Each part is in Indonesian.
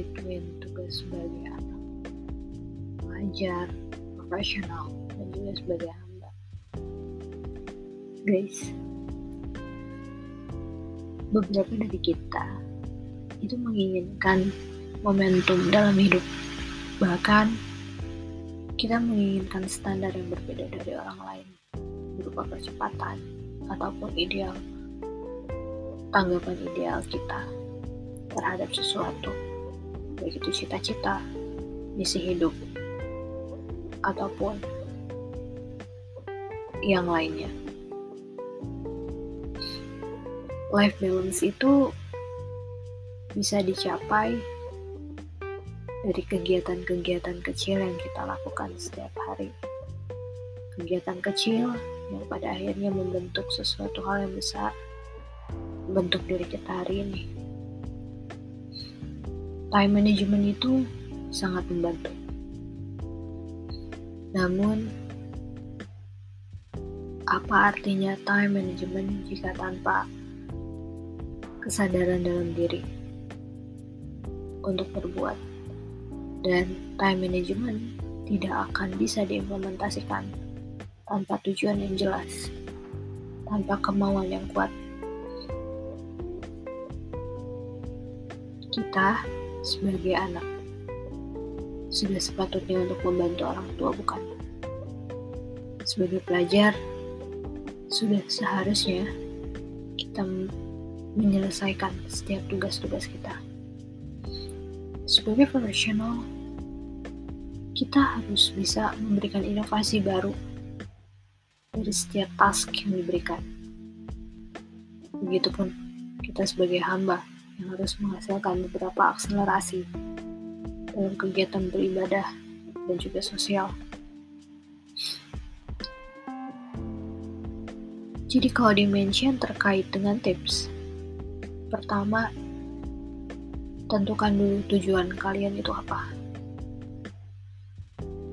between tugas sebagai anak pengajar, profesional, dan juga sebagai hamba. Guys, beberapa dari kita itu menginginkan momentum dalam hidup. Bahkan kita menginginkan standar yang berbeda dari orang lain berupa percepatan ataupun ideal tanggapan ideal kita terhadap sesuatu baik itu cita-cita misi hidup ataupun yang lainnya life balance itu bisa dicapai dari kegiatan-kegiatan kecil yang kita lakukan setiap hari. Kegiatan kecil yang pada akhirnya membentuk sesuatu hal yang besar, membentuk diri kita hari ini. Time management itu sangat membantu. Namun, apa artinya time management jika tanpa kesadaran dalam diri untuk berbuat? dan time management tidak akan bisa diimplementasikan tanpa tujuan yang jelas, tanpa kemauan yang kuat. Kita sebagai anak sudah sepatutnya untuk membantu orang tua, bukan? Sebagai pelajar, sudah seharusnya kita menyelesaikan setiap tugas-tugas kita sebagai profesional, kita harus bisa memberikan inovasi baru dari setiap task yang diberikan. Begitupun kita sebagai hamba yang harus menghasilkan beberapa akselerasi dalam kegiatan beribadah dan juga sosial. Jadi kalau dimention terkait dengan tips, pertama tentukan dulu tujuan kalian itu apa.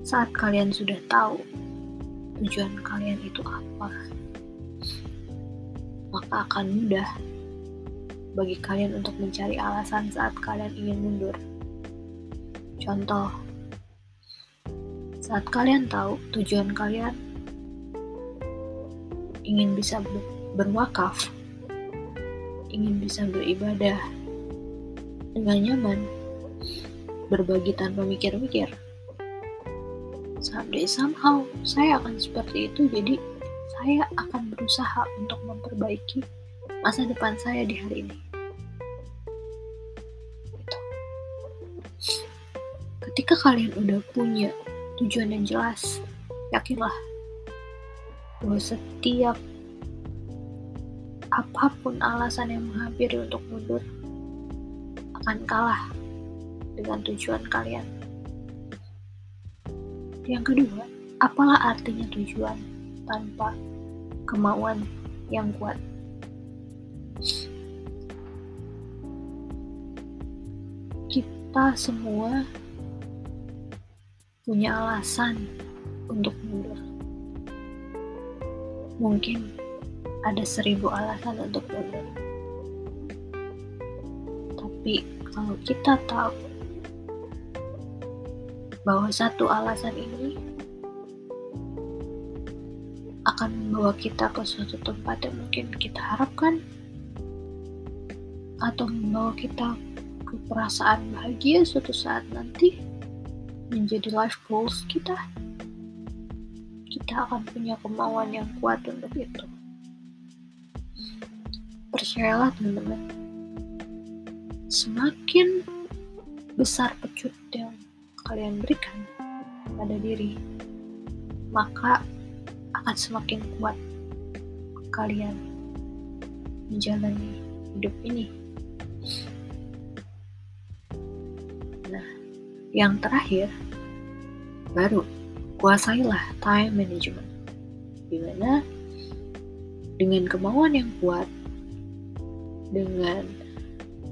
Saat kalian sudah tahu tujuan kalian itu apa, maka akan mudah bagi kalian untuk mencari alasan saat kalian ingin mundur. Contoh, saat kalian tahu tujuan kalian ingin bisa berwakaf, ingin bisa beribadah, dengan nyaman, berbagi tanpa mikir-mikir. Someday somehow, saya akan seperti itu, jadi saya akan berusaha untuk memperbaiki masa depan saya di hari ini. Ketika kalian udah punya tujuan yang jelas, yakinlah bahwa setiap apa pun alasan yang menghampiri untuk mundur, akan kalah dengan tujuan kalian. Yang kedua, apalah artinya tujuan tanpa kemauan yang kuat? Kita semua punya alasan untuk mundur. Mungkin ada seribu alasan untuk mundur. Tapi kalau kita tahu bahwa satu alasan ini akan membawa kita ke suatu tempat yang mungkin kita harapkan atau membawa kita ke perasaan bahagia suatu saat nanti menjadi life goals kita kita akan punya kemauan yang kuat untuk itu percayalah teman-teman semakin besar pecut yang kalian berikan pada diri, maka akan semakin kuat kalian menjalani hidup ini. Yang terakhir, baru kuasailah time management. Di mana dengan kemauan yang kuat, dengan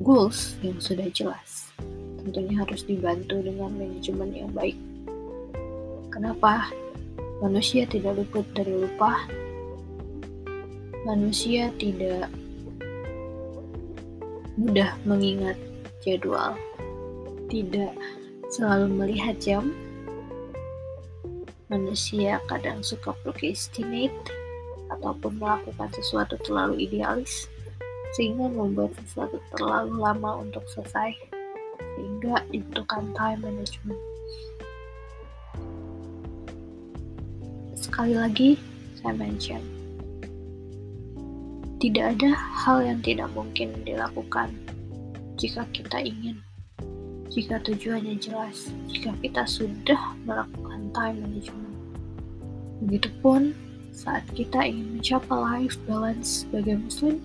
goals yang sudah jelas. Tentunya harus dibantu dengan manajemen yang baik. Kenapa? Manusia tidak luput dari lupa. Manusia tidak mudah mengingat jadwal. tidak selalu melihat jam. Manusia kadang suka procrastinate ataupun melakukan sesuatu terlalu idealis sehingga membuat sesuatu terlalu lama untuk selesai sehingga dibutuhkan time management. Sekali lagi, saya mention, tidak ada hal yang tidak mungkin dilakukan jika kita ingin, jika tujuannya jelas, jika kita sudah melakukan time management. Begitupun saat kita ingin mencapai life balance sebagai muslim,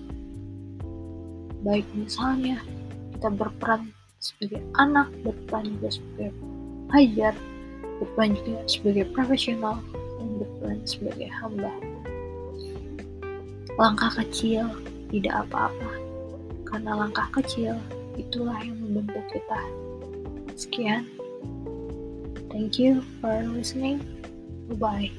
baik misalnya kita berperan sebagai anak, berperan juga sebagai hajar, berperan juga sebagai profesional, dan berperan sebagai hamba. Langkah kecil tidak apa-apa, karena langkah kecil itulah yang membentuk kita. Sekian. Thank you for listening. Bye bye.